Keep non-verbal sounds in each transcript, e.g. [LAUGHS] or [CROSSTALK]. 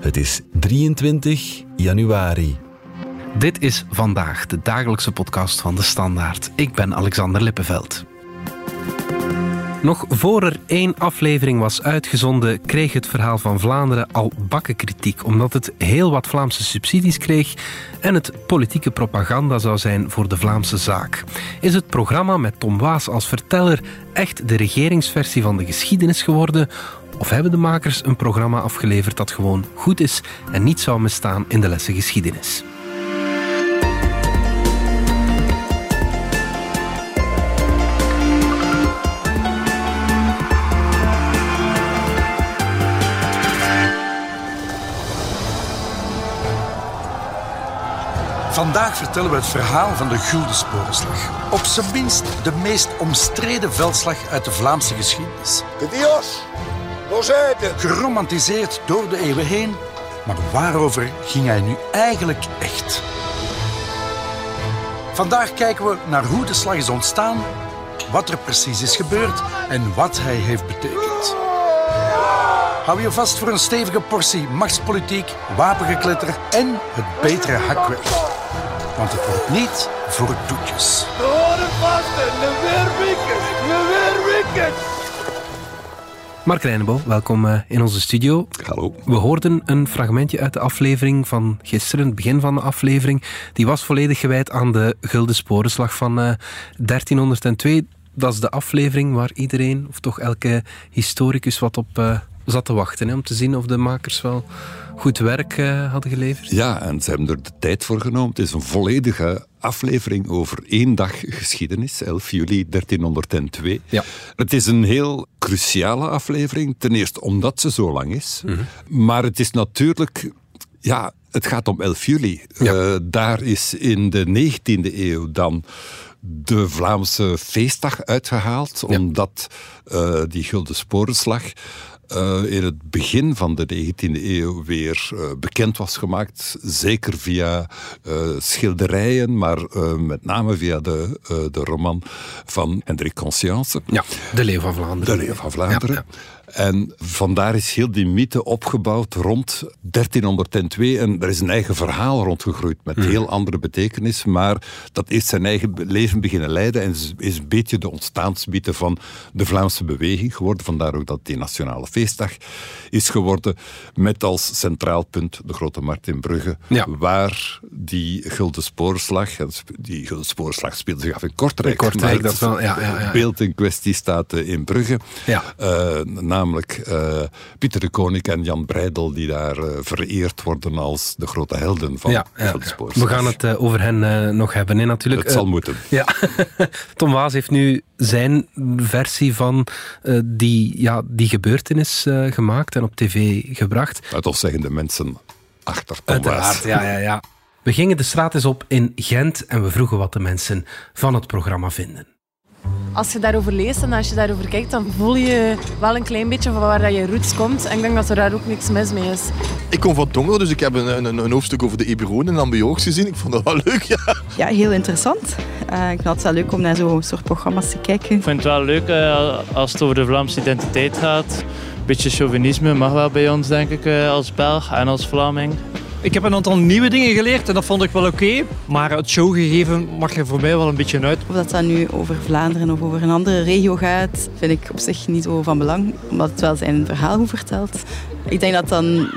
Het is 23 januari. Dit is vandaag de dagelijkse podcast van de Standaard. Ik ben Alexander Lippenveld. Nog voor er één aflevering was uitgezonden, kreeg het verhaal van Vlaanderen al bakkenkritiek, omdat het heel wat Vlaamse subsidies kreeg en het politieke propaganda zou zijn voor de Vlaamse zaak. Is het programma met Tom Waas als verteller echt de regeringsversie van de geschiedenis geworden? Of hebben de makers een programma afgeleverd dat gewoon goed is en niet zou misstaan in de lessen geschiedenis? Vandaag vertellen we het verhaal van de Gulden Sporenslag. Op zijn minst de meest omstreden veldslag uit de Vlaamse geschiedenis. De Dios, Rosette. Geromantiseerd door de eeuwen heen. Maar waarover ging hij nu eigenlijk echt? Vandaag kijken we naar hoe de slag is ontstaan, wat er precies is gebeurd en wat hij heeft betekend. Hou je vast voor een stevige portie machtspolitiek, wapengekletter en het betere hakwerk. Want het wordt niet voor het toetjes. We horen vasten, de weerwikken, de weerwikken. Mark Reinebo, welkom eh, in onze studio. Hallo. We hoorden een fragmentje uit de aflevering van gisteren, het begin van de aflevering. Die was volledig gewijd aan de Gulden Sporenslag van eh, 1302. Dat is de aflevering waar iedereen, of toch elke historicus, wat op eh, zat te wachten. Hè, om te zien of de makers wel goed werk eh, hadden geleverd. Ja, en ze hebben er de tijd voor genomen. Het is een volledige aflevering over één dag geschiedenis, 11 juli 1302. Ja. Het is een heel cruciale aflevering. Ten eerste omdat ze zo lang is. Maar het is natuurlijk... Ja, het gaat om 11 juli. Ja. Eh, daar is in de 19e eeuw dan de Vlaamse feestdag uitgehaald, Ja. omdat eh, die Gulden Sporenslag eh, in het begin van de 19e eeuw weer eh, bekend was gemaakt. Zeker via eh, schilderijen, maar met name via de, de roman van Hendrik Conscience. Ja, de Leeuw van Vlaanderen. De Leeuw van Vlaanderen. Ja, En vandaar is heel die mythe opgebouwd rond 1302. En er is een eigen verhaal rondgegroeid met Mhm. heel andere betekenis. Maar dat heeft zijn eigen leven beginnen leiden. En is, is een beetje de ontstaansmythe van de Vlaamse beweging geworden. Vandaar ook dat die Nationale Feestdag is geworden. Met als centraal punt de Grote Markt in Brugge. Ja. Waar die Gulden Spoorslag. Die Gulden Spoorslag speelde zich af in Kortrijk. In Kortrijk, dat wel, ja, ja, ja. Het beeld in kwestie staat eh, in Brugge. Ja. Eh, namelijk eh, Pieter de Koning en Jan Breidel, die daar eh, vereerd worden als de grote helden van Ja, ja. we gaan het eh, over hen nog hebben, hè, natuurlijk. Het zal moeten. Ja, [LAUGHS] Tom Waas heeft nu zijn versie van die, ja, die gebeurtenis gemaakt en op tv gebracht. Maar toch zeggen de mensen achter Tom Waas. ja, ja, ja. We gingen de straat eens op in Gent en we vroegen wat de mensen van het programma vinden. Als je daarover leest en als je daarover kijkt, dan voel je wel een klein beetje van waar dat je roots komt. En ik denk dat er daar ook niks mis mee is. Ik kom van Tongeren, dus ik heb een, een, een hoofdstuk over de Eburonen en Ambiorgs gezien. Ik vond dat wel leuk, ja. Ja, heel interessant. Eh, ik vind het wel leuk om naar zo'n soort programma's te kijken. Ik vind het wel leuk eh, als het over de Vlaamse identiteit gaat. Een beetje chauvinisme mag wel bij ons, denk ik, eh, als Belg en als Vlaming. Ik heb een aantal nieuwe dingen geleerd en dat vond ik wel oké. Maar het showgegeven mag er voor mij wel een beetje uit. Of dat dat nu over Vlaanderen of over een andere regio gaat, vind ik op zich niet zo van belang. Omdat het wel zijn verhaal goed vertelt. Ik denk dat dan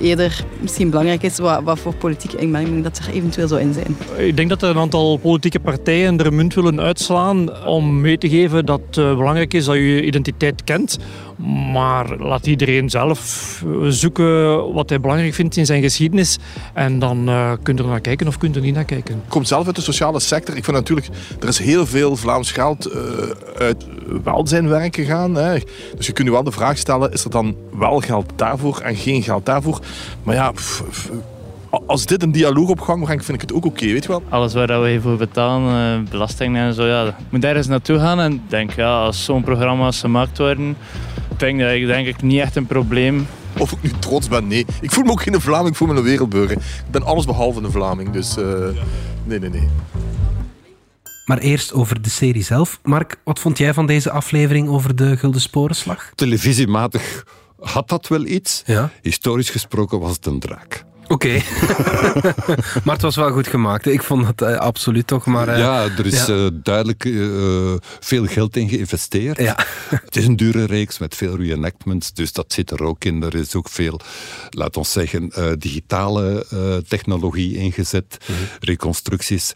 eerder misschien belangrijk is wat, wat voor politieke inmenging dat er eventueel zou in zijn. Ik denk dat er een aantal politieke partijen er munt willen uitslaan om mee te geven dat het eh, belangrijk is dat je je identiteit kent. Maar laat iedereen zelf zoeken wat hij belangrijk vindt in zijn geschiedenis. En dan eh kun je er naar kijken of kun je er niet naar kijken. Ik kom zelf uit de sociale sector. Ik vind natuurlijk, er is heel veel Vlaams geld eh, uit welzijnwerk gegaan. Hè. Dus je kunt je wel de vraag stellen, is er dan wel geld daarvoor en geen geld daarvoor? Maar ja, pff, pff, als dit een dialoog op gang brengt, vind ik het ook oké, weet je wel. Alles waar we hiervoor betalen, eh, belastingen en zo, ja, moet daar eens naartoe gaan. En ik denk, ja, als zo'n programma's gemaakt worden, denk dat ik denk ik niet echt een probleem. Of ik nu trots ben, nee. Ik voel me ook geen Vlaming, ik voel me een wereldburger. Ik ben alles behalve een Vlaming, dus eh, nee, nee, nee. Maar eerst over de serie zelf. Mark, wat vond jij van deze aflevering over de Gulden Sporenslag? Televisiematig had dat wel iets. Ja. Historisch gesproken was het een draak. Oké. [LAUGHS] maar het was wel goed gemaakt. Ik vond het uh, absoluut toch. Maar, uh, ja, er is ja. uh, duidelijk veel geld in geïnvesteerd. Ja. [LAUGHS] het is een dure reeks met veel reenactments, dus dat zit er ook in. Er is ook veel, laat ons zeggen, digitale technologie ingezet, Mhm. reconstructies.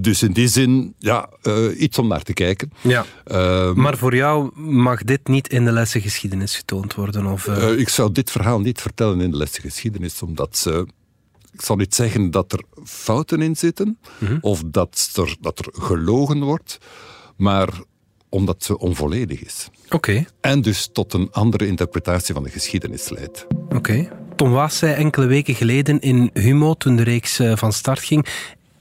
dus in die zin, ja, iets om naar te kijken. Ja. Ehm, maar voor jou mag dit niet in de lessen geschiedenis getoond worden? Of, ik zou dit verhaal niet vertellen in de lessen geschiedenis, omdat ze ik zal niet zeggen dat er fouten in zitten Mhm. of dat er, dat er gelogen wordt, maar omdat ze onvolledig is. Oké. En dus tot een andere interpretatie van de geschiedenis leidt. Oké. Tom Waas zei enkele weken geleden in Humo, toen de reeks eh, van start ging,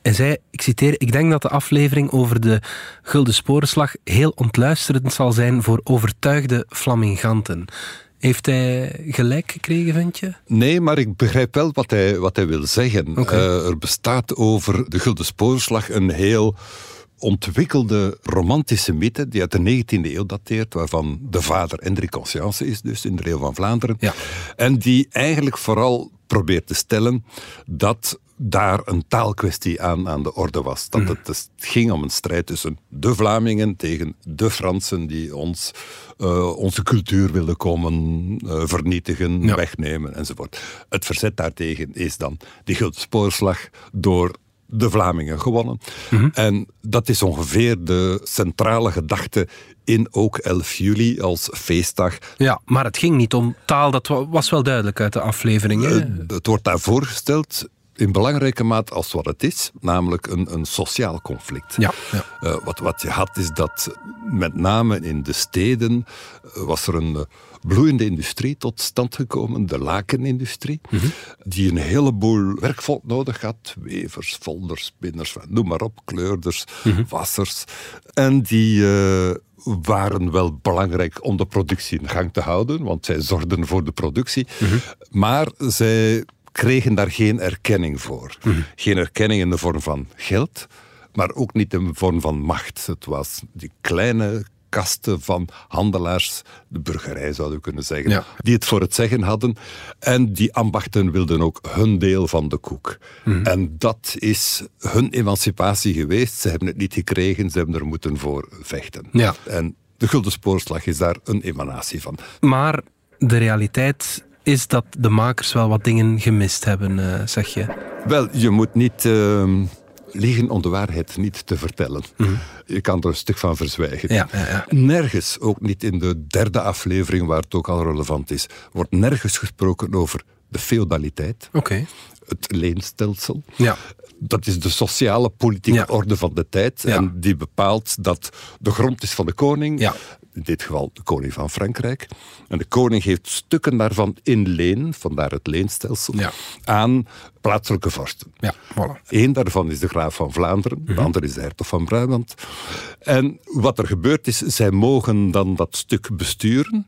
hij zei, ik citeer, ik denk dat de aflevering over de Gulden Sporenslag heel ontluisterend zal zijn voor overtuigde flaminganten. Heeft hij gelijk gekregen, vind je? Nee, maar ik begrijp wel wat hij, wat hij wil zeggen. Okay. Uh, er bestaat over de Gulden Sporenslag een heel ontwikkelde romantische mythe die uit de 19e eeuw dateert, waarvan de vader Hendrik Conscience is, dus in de eeuw van Vlaanderen. Ja. En die eigenlijk vooral probeert te stellen dat daar een taalkwestie aan, aan de orde was. Dat het, het ging om een strijd tussen de Vlamingen tegen de Fransen die ons, uh, onze cultuur wilden komen uh, vernietigen, Ja. wegnemen enzovoort. Het verzet daartegen is dan die Gulden Spoorslag door de Vlamingen gewonnen. En dat is ongeveer de centrale gedachte in ook 11 juli als feestdag. Ja, maar het ging niet om taal, dat wa- was wel duidelijk uit de aflevering. hè? Uh, het wordt daar voorgesteld in belangrijke mate als wat het is, namelijk een, een sociaal conflict. Ja, ja. Uh, wat, wat je had is dat met name in de steden uh, was er een uh, bloeiende industrie tot stand gekomen, de lakenindustrie, Mhm. die een heleboel werkvolk nodig had, wevers, folders, spinners, noem maar op, kleurders, Mhm. wassers. En die waren wel belangrijk om de productie in gang te houden, want zij zorgden voor de productie. Mhm. Maar zij kregen daar geen erkenning voor. Mhm. Geen erkenning in de vorm van geld, maar ook niet in de vorm van macht. Het was die kleine kasten van handelaars, de burgerij zouden we kunnen zeggen, Ja. die het voor het zeggen hadden. En die ambachten wilden ook hun deel van de koek. Mhm. En dat is hun emancipatie geweest. Ze hebben het niet gekregen, ze hebben er moeten voor vechten. Ja. En de Gulden Spoorslag is daar een emanatie van. Maar de realiteit is dat de makers wel wat dingen gemist hebben, uh, zeg je. Wel, je moet niet uh, liegen om de waarheid niet te vertellen. Mhm. Je kan er een stuk van verzwijgen. Ja, ja, ja. Nergens, ook niet in de derde aflevering waar het ook al relevant is, wordt nergens gesproken over de feudaliteit. Oké. Okay. Het leenstelsel. Ja. Dat is de sociale politieke Ja. orde van de tijd. Ja. En die bepaalt dat de grond is van de koning. Ja. In dit geval de koning van Frankrijk. En de koning geeft stukken daarvan in leen, vandaar het leenstelsel, Ja. aan plaatselijke vorsten. Ja, voilà. Eén daarvan is de graaf van Vlaanderen, de andere is de hertog van Brabant. En wat er gebeurt is, zij mogen dan dat stuk besturen.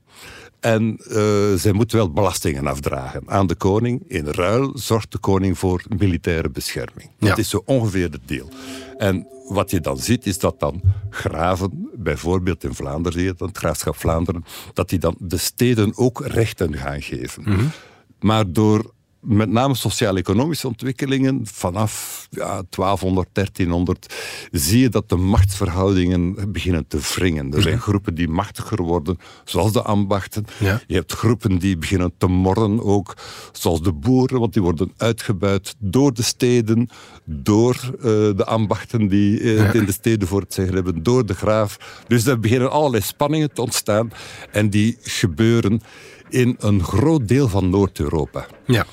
En uh, zij moeten wel belastingen afdragen aan de koning. In ruil zorgt de koning voor militaire bescherming. Dat Ja. is zo ongeveer het deel. En wat je dan ziet, is dat dan graven, bijvoorbeeld in Vlaanderen, het, het graafschap Vlaanderen, dat die dan de steden ook rechten gaan geven. Maar door met name sociaal-economische ontwikkelingen vanaf ja, 1200, 1300 zie je dat de machtsverhoudingen beginnen te wringen. Er zijn groepen die machtiger worden, zoals de ambachten. Ja. Je hebt groepen die beginnen te morren ook, zoals de boeren, want die worden uitgebuit door de steden, door uh, de ambachten die uh, het in de steden voor het zeggen hebben, door de graaf. Dus er beginnen allerlei spanningen te ontstaan en die gebeuren in een groot deel van Noord-Europa. Ja.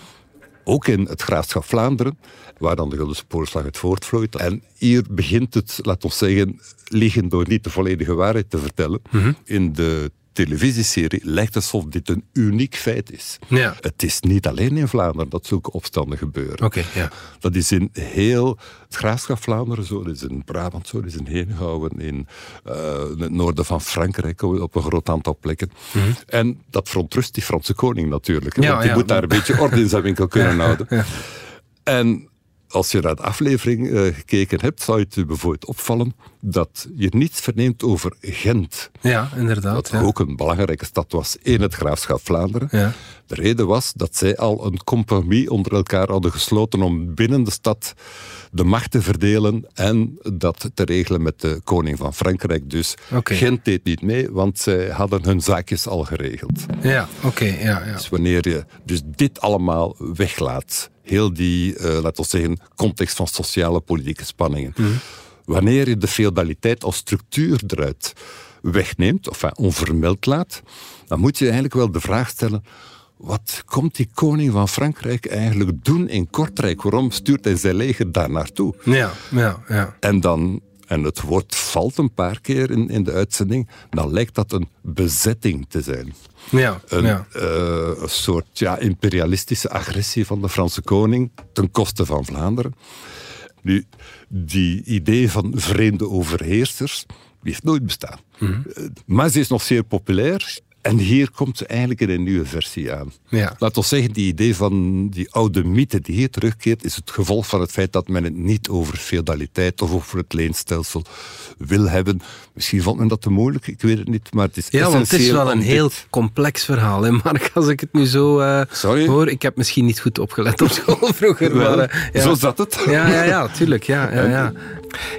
Ook in het graafschap Vlaanderen, waar dan de Gulden Spoorslag uit voortvloeit. En hier begint het, laat ons zeggen, liegen door niet de volledige waarheid te vertellen. Mhm. In de televisieserie lijkt alsof dit een uniek feit is. Ja. Het is niet alleen in Vlaanderen dat zulke opstanden gebeuren. Oké, ja. Dat is in heel het graafschap Vlaanderen zo, dat is in Brabant zo, dat is in Henegouwen, in, uh, in het noorden van Frankrijk op een groot aantal plekken. En dat verontrust die Franse koning natuurlijk. hè, Ja, want die moet daar een beetje orde in zijn winkel kunnen houden. Ja. En als je naar de aflevering uh, gekeken hebt, zou het je bijvoorbeeld opvallen dat je niets verneemt over Gent. Ja, inderdaad. Dat ook een belangrijke stad was in het graafschap Vlaanderen. Ja. De reden was dat zij al een compromis onder elkaar hadden gesloten om binnen de stad de macht te verdelen en dat te regelen met de koning van Frankrijk. Dus Gent deed niet mee, want zij hadden hun zaakjes al geregeld. Ja, oké. ja, ja. Dus wanneer je dus dit allemaal weglaat, heel die, uh, laten we zeggen, context van sociale politieke spanningen. Wanneer je de feudaliteit als structuur eruit wegneemt, of onvermeld laat, dan moet je eigenlijk wel de vraag stellen wat komt die koning van Frankrijk eigenlijk doen in Kortrijk? Waarom stuurt hij zijn leger daar naartoe? Ja, ja, ja. En dan, en het woord valt een paar keer in, in de uitzending, dan lijkt dat een bezetting te zijn. Ja, een, ja. Uh, een soort ja, imperialistische agressie van de Franse koning ten koste van Vlaanderen. Nu, die idee van vreemde overheersers, die heeft nooit bestaan. Mm -hmm. Maar ze is nog zeer populair. En hier komt ze eigenlijk in een nieuwe versie aan. Ja. Laat ons zeggen, die idee van die oude mythe die hier terugkeert, is het gevolg van het feit dat men het niet over feudaliteit of over het leenstelsel wil hebben. Misschien vond men dat te moeilijk, ik weet het niet, maar het is Ja, want het is wel een heel complex verhaal, hè Mark, als ik het nu zo uh, hoor. Ik heb misschien niet goed opgelet op school vroeger. Wel, maar, uh, ja. Zo zat het. Ja, ja, ja, tuurlijk. Ja, ja, ja.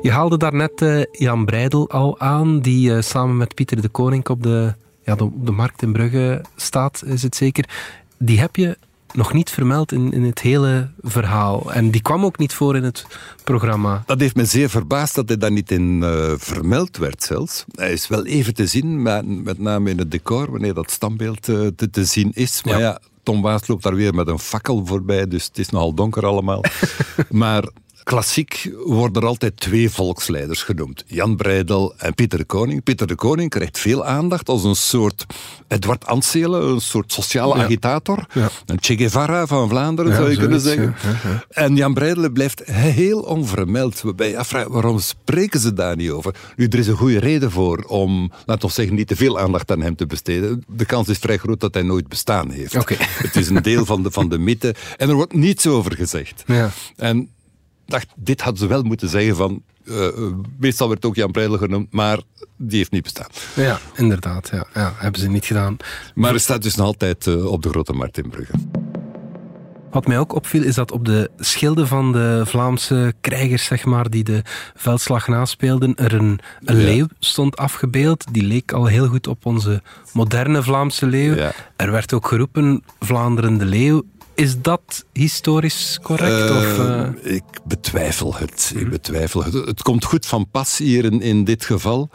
Je haalde daarnet uh, Jan Breidel al aan, die samen met Pieter de Koning op de ja, de, de markt in Brugge staat, is het zeker. Die heb je nog niet vermeld in, in het hele verhaal. En die kwam ook niet voor in het programma. Dat heeft me zeer verbaasd dat hij daar niet in uh, vermeld werd zelfs. Hij is wel even te zien, met, met name in het decor, wanneer dat standbeeld uh, te, te, zien is. Maar ja, ja Tom Waas loopt daar weer met een fakkel voorbij, dus het is nogal donker allemaal. [LAUGHS] maar Klassiek worden er altijd twee volksleiders genoemd. Jan Breidel en Pieter de Koning. Pieter de Koning krijgt veel aandacht als een soort Edward Anselen, een soort sociale agitator. Ja. Een Che Guevara van Vlaanderen, zou je kunnen zeggen. En Jan Breidel blijft heel onvermeld. Waarbij je afvraagt, waarom spreken ze daar niet over? Nu, er is een goede reden voor om, laten we zeggen, niet te veel aandacht aan hem te besteden. De kans is vrij groot dat hij nooit bestaan heeft. Okay. Het is een deel van de, van de mythe. En er wordt niets over gezegd. Ja. En dacht, dit hadden ze wel moeten zeggen van... Uh, meestal werd ook Jan Breidel genoemd, maar die heeft niet bestaan. Ja, inderdaad. Ja, ja hebben ze niet gedaan. Maar het staat dus nog altijd uh, op de Grote Markt in Brugge. Wat mij ook opviel is dat op de schilden van de Vlaamse krijgers, zeg maar, die de veldslag naspeelden, er een, een ja. leeuw stond afgebeeld. Die leek al heel goed op onze moderne Vlaamse leeuw. Ja. Er werd ook geroepen Vlaanderen de leeuw. Is dat historisch correct? Uh, of, uh... Ik betwijfel het. Ik betwijfel het. Het komt goed van pas hier in, in dit geval,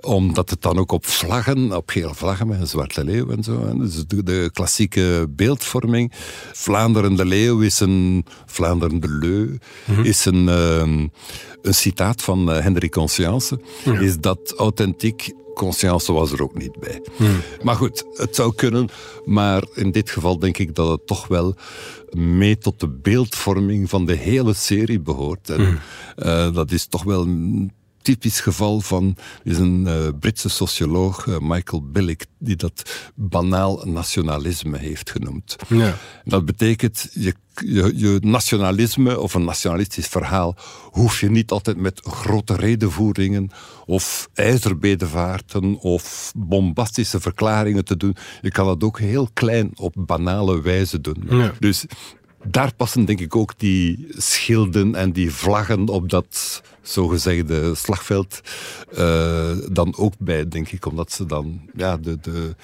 omdat het dan ook op vlaggen, op gele vlaggen met een zwarte leeuw en zo. Hè. Dus de, de, klassieke beeldvorming. Vlaanderen de leeuw is een Vlaanderen de leu, mm -hmm. is een, uh, een citaat van uh, Hendrik Conscience. Is dat authentiek? conscience was er ook niet bij. Hmm. Maar goed, het zou kunnen. Maar in dit geval denk ik dat het toch wel mee tot de beeldvorming van de hele serie behoort. En Hmm. uh, dat is toch wel typisch geval van is een uh, Britse socioloog, uh, Michael Billick, die dat banaal nationalisme heeft genoemd. Ja. Dat betekent, je, je, je, nationalisme of een nationalistisch verhaal hoef je niet altijd met grote redenvoeringen of ijzerbedevaarten of bombastische verklaringen te doen. Je kan dat ook heel klein op banale wijze doen. Ja. Dus daar passen denk ik ook die schilden en die vlaggen op dat zogezegde slagveld uh, dan ook bij, denk ik, omdat ze dan ja, de, de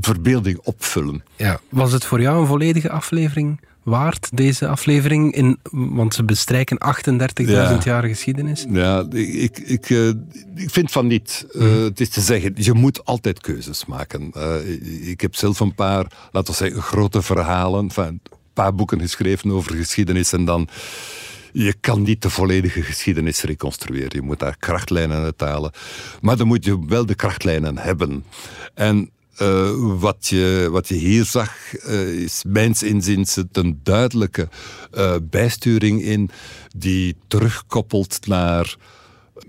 verbeelding opvullen. Ja. Was het voor jou een volledige aflevering waard, deze aflevering? In, want ze bestrijken 38.000 Ja. jaar geschiedenis. Ja, ik, ik, uh, ik vind van niet. Uh, Het is te zeggen, je moet altijd keuzes maken. Uh, ik heb zelf een paar, laten we zeggen, grote verhalen, enfin, een paar boeken geschreven over geschiedenis en dan je kan niet de volledige geschiedenis reconstrueren. Je moet daar krachtlijnen uit halen. Maar dan moet je wel de krachtlijnen hebben. En uh, wat, je, wat je hier zag, uh, is mijns inziens een duidelijke uh, bijsturing in die terugkoppelt naar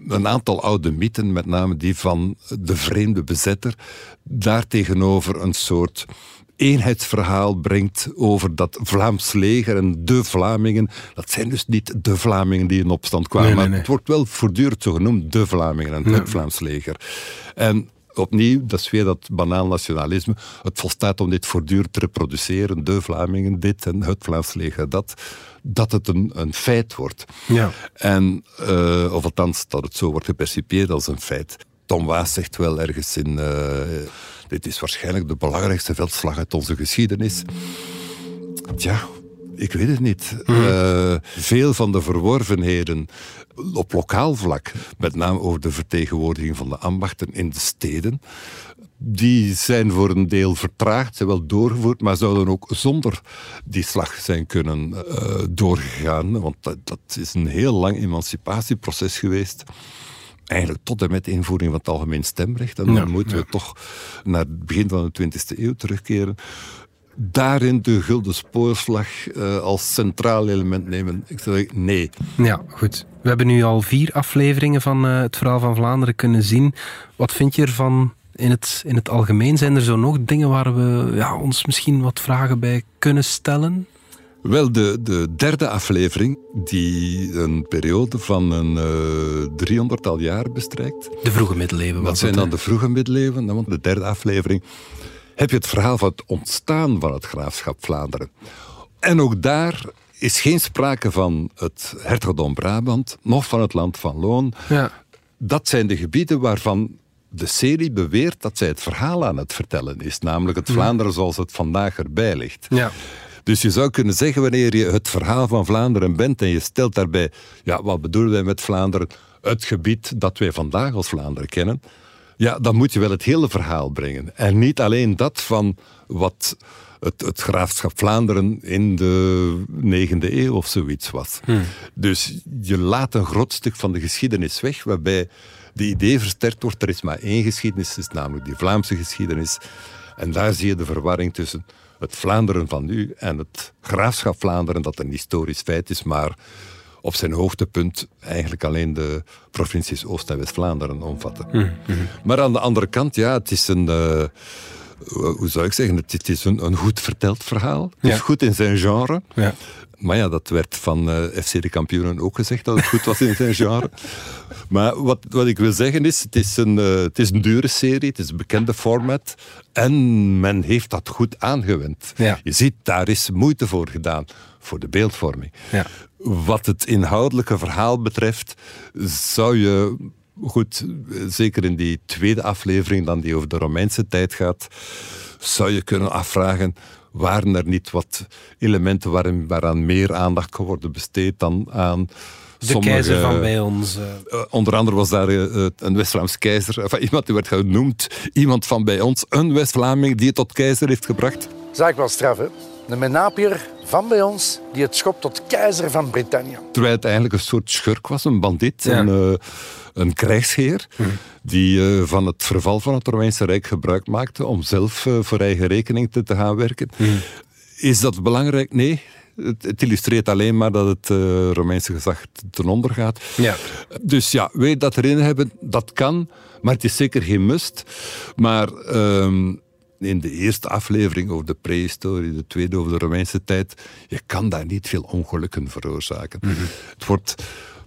een aantal oude mythen, met name die van de vreemde bezetter. Daartegenover een soort eenheidsverhaal brengt over dat Vlaams leger en de Vlamingen. Dat zijn dus niet de Vlamingen die in opstand kwamen, Nee, nee, nee. maar het wordt wel voortdurend zo genoemd, de Vlamingen en het Vlaams leger. En opnieuw, dat is weer dat banaal nationalisme. Het volstaat om dit voortdurend te reproduceren, de Vlamingen dit en het Vlaams leger dat, dat het een, een feit wordt. Ja. En, eh, of althans, dat het zo wordt gepercipieerd als een feit. Tom Waas zegt wel ergens in... eh, dit is waarschijnlijk de belangrijkste veldslag uit onze geschiedenis. Tja, ik weet het niet. Eh, veel van de verworvenheden op lokaal vlak, met name over de vertegenwoordiging van de ambachten in de steden, die zijn voor een deel vertraagd, zijn wel doorgevoerd, maar zouden ook zonder die slag zijn kunnen eh, doorgegaan. Want dat, dat is een heel lang emancipatieproces geweest. Eigenlijk tot en met de invoering van het algemeen stemrecht. En dan Ja, moeten we toch naar het begin van de 20e eeuw terugkeren. Daarin de gulden spoorslag eh, als centraal element nemen. Ik zeggen, nee. Ja, goed. We hebben nu al vier afleveringen van eh, het verhaal van Vlaanderen kunnen zien. Wat vind je ervan in het, in het algemeen? Zijn er zo nog dingen waar we ja, ons misschien wat vragen bij kunnen stellen? Wel, de, de derde aflevering, die een periode van een eh, driehonderdtal jaar bestrijkt. De vroege middeleeuwen. Was zijn het, dan de vroege middeleeuwen. Nou, Want de derde aflevering heb je het verhaal van het ontstaan van het graafschap Vlaanderen. En ook daar is geen sprake van het hertogdom Brabant, nog van het land van Loon. Ja. Dat zijn de gebieden waarvan de serie beweert dat zij het verhaal aan het vertellen is. Namelijk het Vlaanderen zoals het vandaag erbij ligt. Ja. Dus je zou kunnen zeggen, wanneer je het verhaal van Vlaanderen bent en je stelt daarbij, ja, wat bedoelen wij met Vlaanderen? Het gebied dat wij vandaag als Vlaanderen kennen. Ja, dan moet je wel het hele verhaal brengen. En niet alleen dat van wat het, het graafschap Vlaanderen in de negende eeuw of zoiets was. Dus je laat een groot stuk van de geschiedenis weg, waarbij de idee versterkt wordt, er is maar één geschiedenis, is namelijk die Vlaamse geschiedenis. En daar zie je de verwarring tussen het Vlaanderen van nu en het graafschap Vlaanderen, dat een historisch feit is, maar op zijn hoogtepunt eigenlijk alleen de provincies Oost- en West-Vlaanderen omvatten. Maar aan de andere kant, ja, het is een... eh, hoe zou ik zeggen? Het, is een, een goed verteld verhaal. Het is goed in zijn genre. Ja. Maar ja, dat werd van eh, FC de kampioenen ook gezegd, dat het goed was in zijn genre. [LAUGHS] Maar wat, wat ik wil zeggen is, het is, een, eh, het is een dure serie, het is een bekende format. En men heeft dat goed aangewend. Ja. Je ziet, daar is moeite voor gedaan, voor de beeldvorming. Ja. Wat het inhoudelijke verhaal betreft, zou je, goed, zeker in die tweede aflevering, dan die over de Romeinse tijd gaat, zou je kunnen afvragen, waren er niet wat elementen waarin, waaraan meer aandacht kon worden besteed dan aan De sommige- keizer van bij ons. eh, eh, onder andere was daar eh, een West-Vlaams keizer, [LAUGHS] enfin, iemand die werd genoemd, iemand van bij ons, een West-Vlaming die het tot keizer heeft gebracht. Zaak wel straf, hè? Een menapier van bij ons die het schopt tot keizer van Brittannië. Terwijl het eigenlijk een soort schurk was, een bandiet, Ja. een, eh, een krijgsheer, die eh, van het verval van het Romeinse Rijk gebruik maakte om zelf eh, voor eigen rekening te, te gaan werken. Is dat belangrijk? Nee. Het, het illustreert alleen maar dat het eh, Romeinse gezag ten onder gaat. Ja. Dus ja, je dat erin hebben? Dat kan, maar het is zeker geen must. Maar ehm, in de eerste aflevering over de prehistorie, de tweede over de Romeinse tijd, je kan daar niet veel ongelukken veroorzaken. Het wordt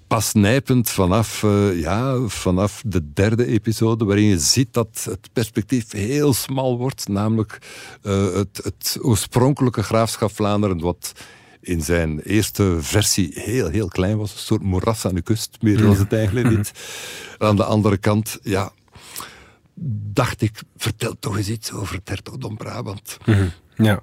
pas nijpend vanaf, eh, ja, vanaf de derde episode, waarin je ziet dat het perspectief heel smal wordt, namelijk eh, het, het oorspronkelijke graafschap Vlaanderen, wat in zijn eerste versie heel, heel klein was. Een soort moeras aan de kust, meer was het eigenlijk niet. Aan de andere kant, ja, dacht ik, vertel toch eens iets over het hertogdom Brabant. ja.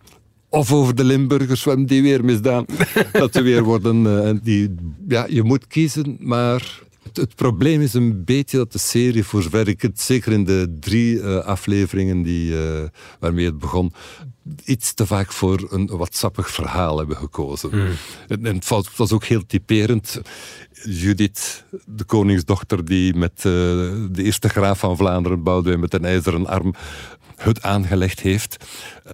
Of over de Limburgers, die weer misdaan. [LAUGHS] dat ze weer worden... eh, die, ja, je moet kiezen, maar... Het, het probleem is een beetje dat de serie, voor zover ik het zeker in de drie eh, afleveringen die, eh, waarmee het begon, iets te vaak voor een wat sappig verhaal hebben gekozen. En, en het was- het was ook heel typerend. Judith, de koningsdochter die met eh, de eerste graaf van Vlaanderen, Boudewijn met een ijzeren arm, het aangelegd heeft.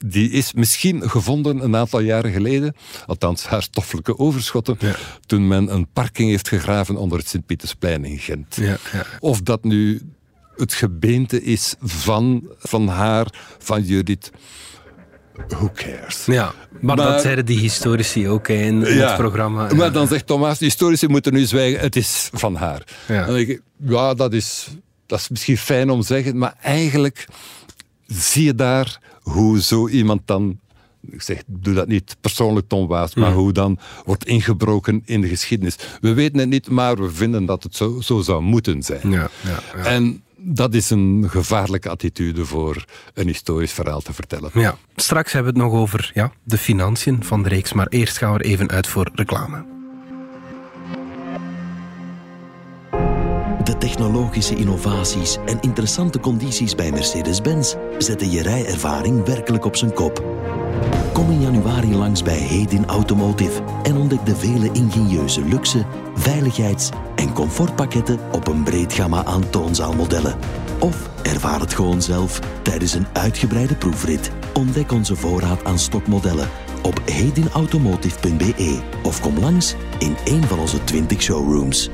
Die is misschien gevonden een aantal jaren geleden, althans haar stoffelijke overschotten, toen men een parking heeft gegraven onder het Sint-Pietersplein in Gent. Ja, ja. Of dat nu het gebeente is van, van haar, van Judith. who cares? Ja, maar, dat zeiden die historici ook in, het programma. Maar dan zegt Thomas, de historici moeten nu zwijgen, het is van haar. Ja. En dan denk ik, ja, dat is, dat is misschien fijn om te zeggen, maar eigenlijk zie je daar hoe zo iemand dan ik zeg, doe dat niet persoonlijk Tom Waas, maar hoe dan wordt ingebroken in de geschiedenis. We weten het niet, maar we vinden dat het zo, zo zou moeten zijn. Ja, ja, ja. En dat is een gevaarlijke attitude voor een historisch verhaal te vertellen. Ja. Straks hebben we het nog over ja, de financiën van de reeks, maar eerst gaan we er even uit voor reclame. De technologische innovaties en interessante condities bij Mercedes-Benz zetten je rijervaring werkelijk op zijn kop. Kom in januari langs bij Hedin Automotive en ontdek de vele ingenieuze luxe, veiligheids- en comfortpakketten op een breed gamma aan toonzaalmodellen. Of ervaar het gewoon zelf tijdens een uitgebreide proefrit. Ontdek onze voorraad aan stokmodellen op hedinautomotive.be of kom langs in een van onze 20 showrooms.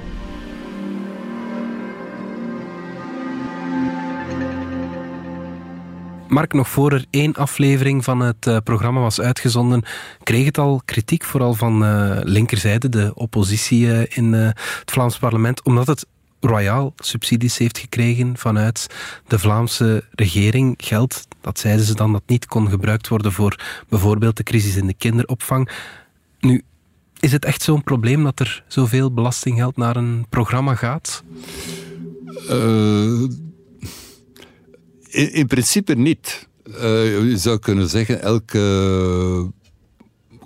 Mark, nog voor er één aflevering van het uh, programma was uitgezonden, kreeg het al kritiek, vooral van uh, linkerzijde, de oppositie uh, in het Vlaams parlement, omdat het royaal subsidies heeft gekregen vanuit de Vlaamse regering. Geld, dat zeiden ze dan, dat niet kon gebruikt worden voor bijvoorbeeld de crisis in de kinderopvang. Nu, is het echt zo'n probleem dat er zoveel belastinggeld naar een programma gaat? In, in, principe niet. Uh, je zou kunnen zeggen, elke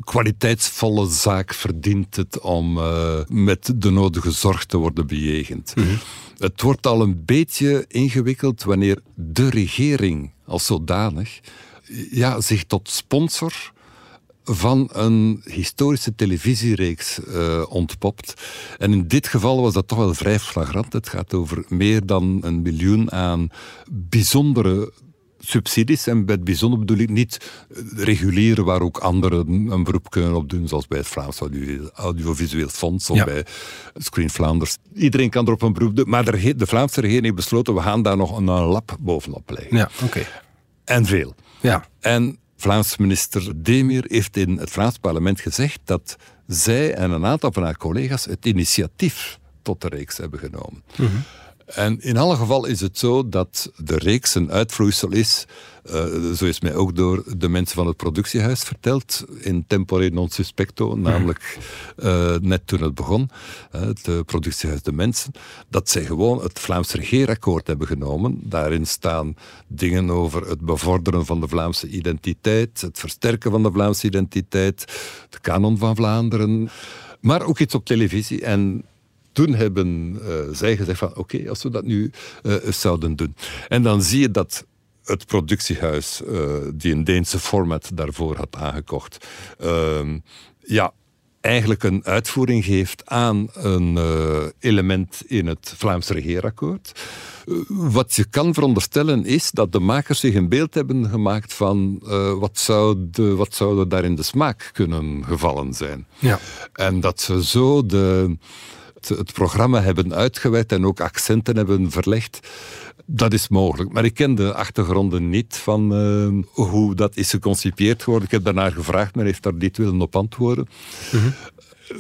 kwaliteitsvolle zaak verdient het om uh, met de nodige zorg te worden bejegend. Mm -hmm. Het wordt al een beetje ingewikkeld wanneer de regering als zodanig ja, zich tot sponsor van een historische televisiereeks uh, ontpopt. En in dit geval was dat toch wel vrij flagrant. Het gaat over meer dan een miljoen aan bijzondere subsidies. En bij het bijzonder bedoel ik niet reguleren waar ook anderen een beroep kunnen op doen, zoals bij het Vlaams Audiovisueel Fonds of ja. bij Screen Flanders. Iedereen kan erop een beroep doen, maar de Vlaamse regering heeft besloten, we gaan daar nog een, een lap bovenop leggen. Ja, oké. En veel. Ja. En Vlaams minister Demir heeft in het Vlaams parlement gezegd dat zij en een aantal van haar collega's het initiatief tot de reeks hebben genomen. -hmm. En in alle geval is het zo dat de reeks een uitvloeisel is, uh, zo is mij ook door de mensen van het productiehuis verteld, in tempore non suspecto, namelijk uh, net toen het begon, uh, het productiehuis De Mensen, dat zij gewoon het Vlaams regeerakkoord hebben genomen. Daarin staan dingen over het bevorderen van de Vlaamse identiteit, het versterken van de Vlaamse identiteit, de kanon van Vlaanderen, maar ook iets op televisie en toen hebben uh, zij gezegd van oké, okay, als we dat nu uh, zouden doen. En dan zie je dat het productiehuis, uh, die een Deense format daarvoor had aangekocht, ja, eigenlijk een uitvoering geeft aan een element in het Vlaams regeerakkoord. Wat je kan veronderstellen is dat de makers zich een beeld hebben gemaakt van uh, wat, zou de, wat zou er daar in de smaak kunnen gevallen zijn. Ja. En dat ze zo de, het programma hebben uitgewerkt en ook accenten hebben verlegd. Dat is mogelijk. Maar ik ken de achtergronden niet van uh, hoe dat is geconcipieerd geworden. Ik heb daarnaar gevraagd, maar heeft daar niet willen op antwoorden. Mm -hmm.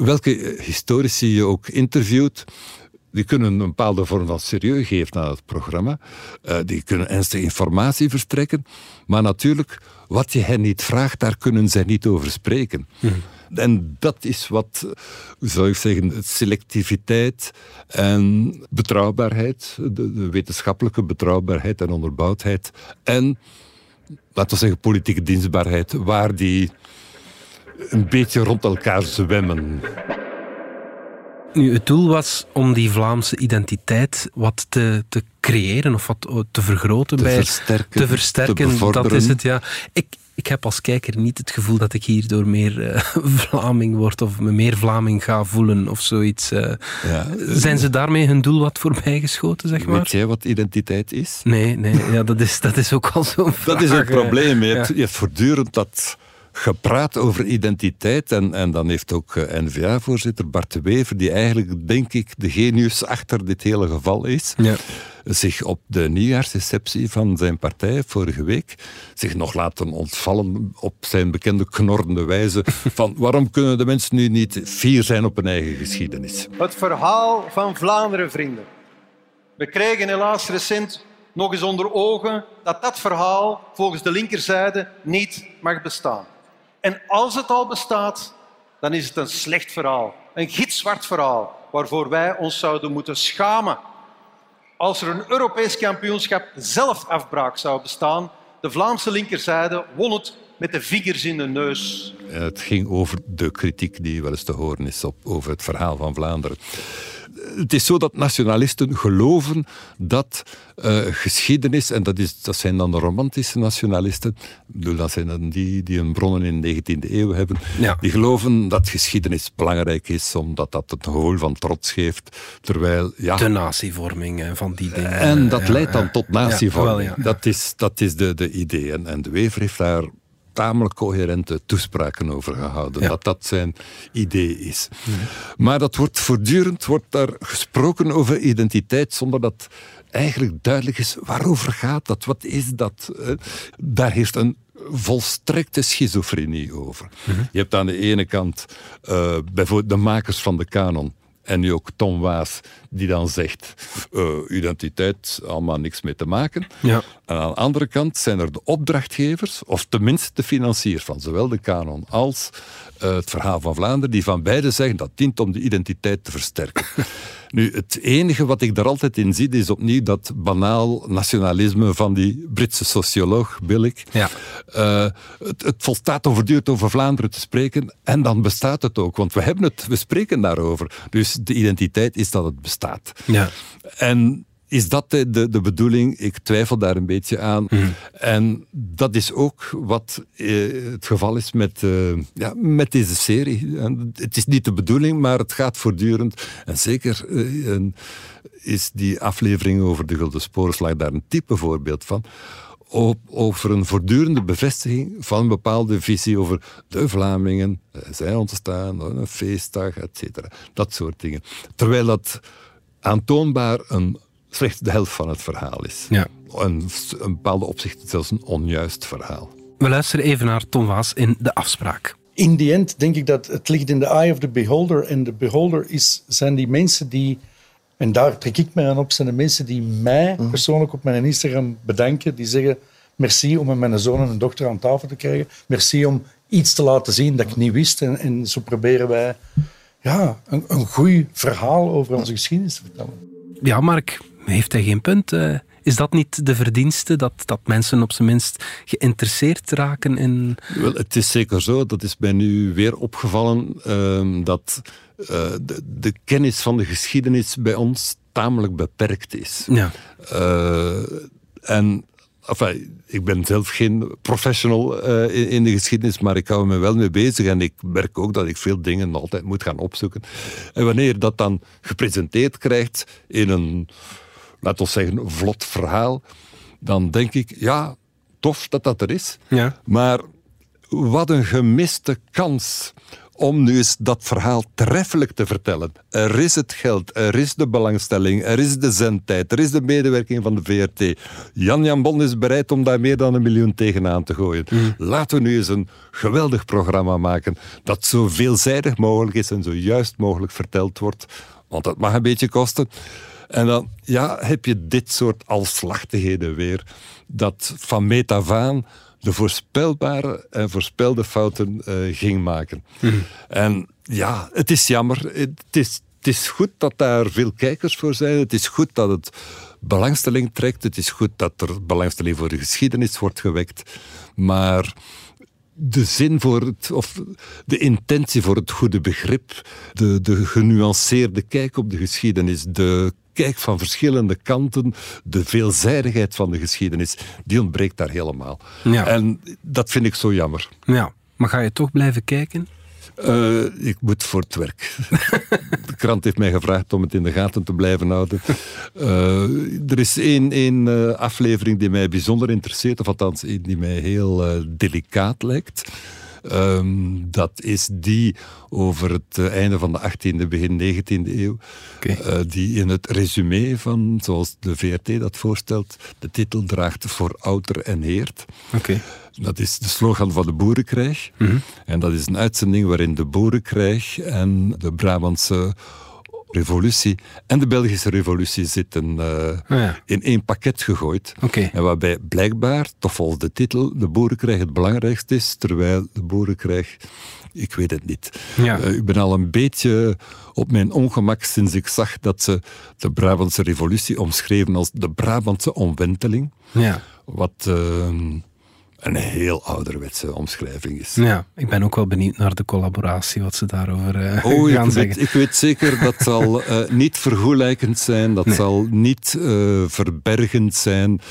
Welke historici je ook interviewt, die kunnen een bepaalde vorm van serieus geven aan het programma. Uh, die kunnen ernstige informatie verstrekken. Maar natuurlijk, wat je hen niet vraagt, daar kunnen zij niet over spreken. Mm -hmm. En dat is wat, hoe zou ik zeggen, selectiviteit en betrouwbaarheid, de, de wetenschappelijke betrouwbaarheid en onderbouwdheid en, laten we zeggen, politieke dienstbaarheid, waar die een beetje rond elkaar zwemmen. Nu, het doel was om die Vlaamse identiteit wat te, te creëren of wat te vergroten te bij versterken, te versterken. te dat is het, ja. Ik, ik heb als kijker niet het gevoel dat ik hierdoor meer uh, [LAUGHS] Vlaming word of me meer Vlaming ga voelen of zoiets. Uh, ja. Zijn ze daarmee hun doel wat voorbijgeschoten, zeg maar? Weet jij wat identiteit is? Nee, nee ja, dat, is, dat is ook al zo'n Dat is het probleem. Je, hebt, je hebt voortdurend dat gepraat over identiteit. En, en dan heeft ook uh, N-VA-voorzitter Bart de Wever, die eigenlijk, denk ik, de genius achter dit hele geval is. Ja. Zich op de nieuwjaarsreceptie van zijn partij vorige week zich nog laten ontvallen op zijn bekende knorrende wijze [LAUGHS] van waarom kunnen de mensen nu niet fier zijn op hun eigen geschiedenis. Het verhaal van Vlaanderen, vrienden. We kregen helaas recent nog eens onder ogen dat dat verhaal volgens de linkerzijde niet mag bestaan. En als het al bestaat, dan is het een slecht verhaal. Een gitzwart verhaal waarvoor wij ons zouden moeten schamen. Als er een Europees kampioenschap zelf afbraak zou bestaan, de Vlaamse linkerzijde won het met de vingers in de neus. Het ging over de kritiek die wel eens te horen is op, over het verhaal van Vlaanderen het is zo dat nationalisten geloven dat uh, geschiedenis, en dat, is, dat zijn dan de romantische nationalisten, bedoel, dat zijn dan die die hun bronnen in de 19e eeuw hebben, die geloven dat geschiedenis belangrijk is, omdat dat het gevoel van trots geeft. Terwijl, ja, de natievorming van die dingen. En dat leidt dan tot natievorming. Dat is, dat is de, de idee. En, en de Wever heeft daar tamelijk coherente toespraken over gehouden. Dat dat zijn idee is. Maar dat wordt voortdurend wordt daar gesproken over identiteit zonder dat eigenlijk duidelijk is waarover gaat dat, wat is dat. Daar heeft een volstrekte schizofrenie over. Mhm. Je hebt aan de ene kant uh, bijvoorbeeld de makers van de kanon en nu ook Tom Waas, die dan zegt: uh, identiteit, allemaal niks mee te maken. Ja. En aan de andere kant zijn er de opdrachtgevers, of tenminste de financiers van zowel de kanon als uh, het verhaal van Vlaanderen, die van beide zeggen dat dient om de identiteit te versterken. [LAUGHS] Nu, het enige wat ik daar altijd in zie, is opnieuw dat banaal nationalisme van die Britse socioloog, Billig. Ja. Uh, het, het volstaat voortdurend over Vlaanderen te spreken en dan bestaat het ook. Want we hebben het, we spreken daarover. Dus de identiteit is dat het bestaat. Ja. En is dat de, de, de, bedoeling? Ik twijfel daar een beetje aan. Mhm. En dat is ook wat eh, het geval is met, eh, ja, met deze serie. En het is niet de bedoeling, maar het gaat voortdurend. En zeker eh, is die aflevering over de Gulden Sporenslag daar een type voorbeeld van. Op, over een voortdurende bevestiging van een bepaalde visie over de Vlamingen, eh, zij ontstaan, een feestdag, et cetera. Dat soort dingen. Terwijl dat aantoonbaar een slechts de helft van het verhaal is. Ja. En een bepaalde opzicht zelfs een onjuist verhaal. We luisteren even naar Tom Waas in De Afspraak. In die end denk ik dat het ligt in de eye of the beholder. En de beholder is, zijn die mensen die, en daar trek ik mij aan op, zijn de mensen die mij mhm. persoonlijk op mijn Instagram bedanken. Die zeggen, merci om met mijn zoon en een dochter aan tafel te krijgen. Merci om iets te laten zien dat ik niet wist. En, en zo proberen wij ja, een, een goed verhaal over onze geschiedenis te vertellen. Ja, Mark, heeft hij geen punt? Uh, is dat niet de verdienste, dat, dat mensen op zijn minst geïnteresseerd raken in... Wel, het is zeker zo, dat is mij nu weer opgevallen, uh, dat uh, de, de, kennis van de geschiedenis bij ons tamelijk beperkt is. Ja. Uh, en Enfin, ik ben zelf geen professional uh, in, in, de geschiedenis, maar ik hou me wel mee bezig en ik merk ook dat ik veel dingen altijd moet gaan opzoeken. En wanneer je dat dan gepresenteerd krijgt in een laten we zeggen, vlot verhaal, dan denk ik, ja, tof dat dat er is. Ja. Maar wat een gemiste kans om nu eens dat verhaal treffelijk te vertellen. Er is het geld, er is de belangstelling, er is de zendtijd, er is de medewerking van de VRT. Jan-Jan Bon is bereid om daar meer dan een miljoen tegenaan te gooien. Mm. Laten we nu eens een geweldig programma maken dat zo veelzijdig mogelijk is en zo juist mogelijk verteld wordt. Want dat mag een beetje kosten. En dan ja, heb je dit soort alslachtigheden weer. Dat van metafaan de voorspelbare en voorspelde fouten uh, ging maken. Mhm. En ja, het is jammer. Het is, het is goed dat daar veel kijkers voor zijn. Het is goed dat het belangstelling trekt. Het is goed dat er belangstelling voor de geschiedenis wordt gewekt. Maar de zin voor het, of de intentie voor het goede begrip, de, de genuanceerde kijk op de geschiedenis, de kijk van verschillende kanten, de veelzijdigheid van de geschiedenis, die ontbreekt daar helemaal. Ja. En dat vind ik zo jammer. Ja, maar ga je toch blijven kijken? Uh, ik moet voor het werk. [LAUGHS] de krant heeft mij gevraagd om het in de gaten te blijven houden. Uh, er is één, één uh, aflevering die mij bijzonder interesseert, of althans die mij heel delicaat lijkt. Ehm, dat is die over het eh, einde van de 18e, begin 19e eeuw. Eh, die in het resume van, zoals de VRT dat voorstelt, de titel draagt voor ouder en heert. Dat is de slogan van de Boerenkrijg. Mhm. En dat is een uitzending waarin de Boerenkrijg en de Brabantse revolutie en de Belgische revolutie zitten eh, ja. in één pakket gegooid. En waarbij blijkbaar, toch volgens de titel, de boerenkrijg het belangrijkste is, terwijl de boerenkrijg, ik weet het niet. Ja. Eh, ik ben al een beetje op mijn ongemak sinds ik zag dat ze de Brabantse revolutie omschreven als de Brabantse omwenteling. Ja. Wat ehm, een heel ouderwetse omschrijving is. Ja, ik ben ook wel benieuwd naar de collaboratie, wat ze daarover eh, Oh, gaan ik zeggen. weet, ik weet zeker dat zal [LAUGHS] eh, niet vergoelijkend zijn, dat Nee. zal niet eh, verbergend zijn,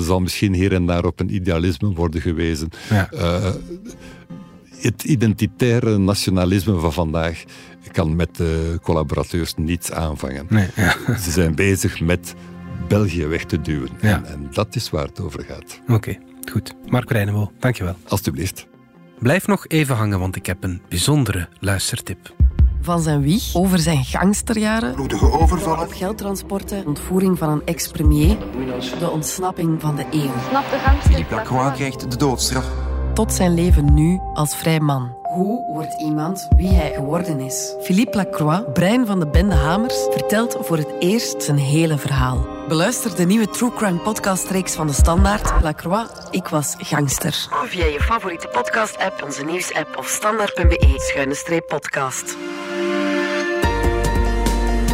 zal misschien hier en daar op een idealisme worden gewezen. Ja. Het identitaire nationalisme van vandaag kan met de collaborateurs niets aanvangen. Nee, ja. Ze zijn bezig met België weg te duwen. Ja. En, en dat is waar het over gaat. Oké, goed. Mark Reinemo, dankjewel. Alsjeblieft. Blijf nog even hangen, want ik heb een bijzondere luistertip. Van zijn wieg over zijn gangsterjaren, bloedige overvallen, op geldtransporten, ontvoering van een ex-premier, de ontsnapping van de eeuw, Philippe Lacroix krijgt de doodstraf. tot zijn leven nu als vrij man. Hoe wordt iemand wie hij geworden is? Philippe Lacroix, brein van de bende Hamers, vertelt voor het eerst zijn hele verhaal. Beluister de nieuwe True Crime podcastreeks van de Standaard, Lacroix, Ik was gangster. Via je favoriete podcast-app, onze nieuws-app of standaard.be-podcast.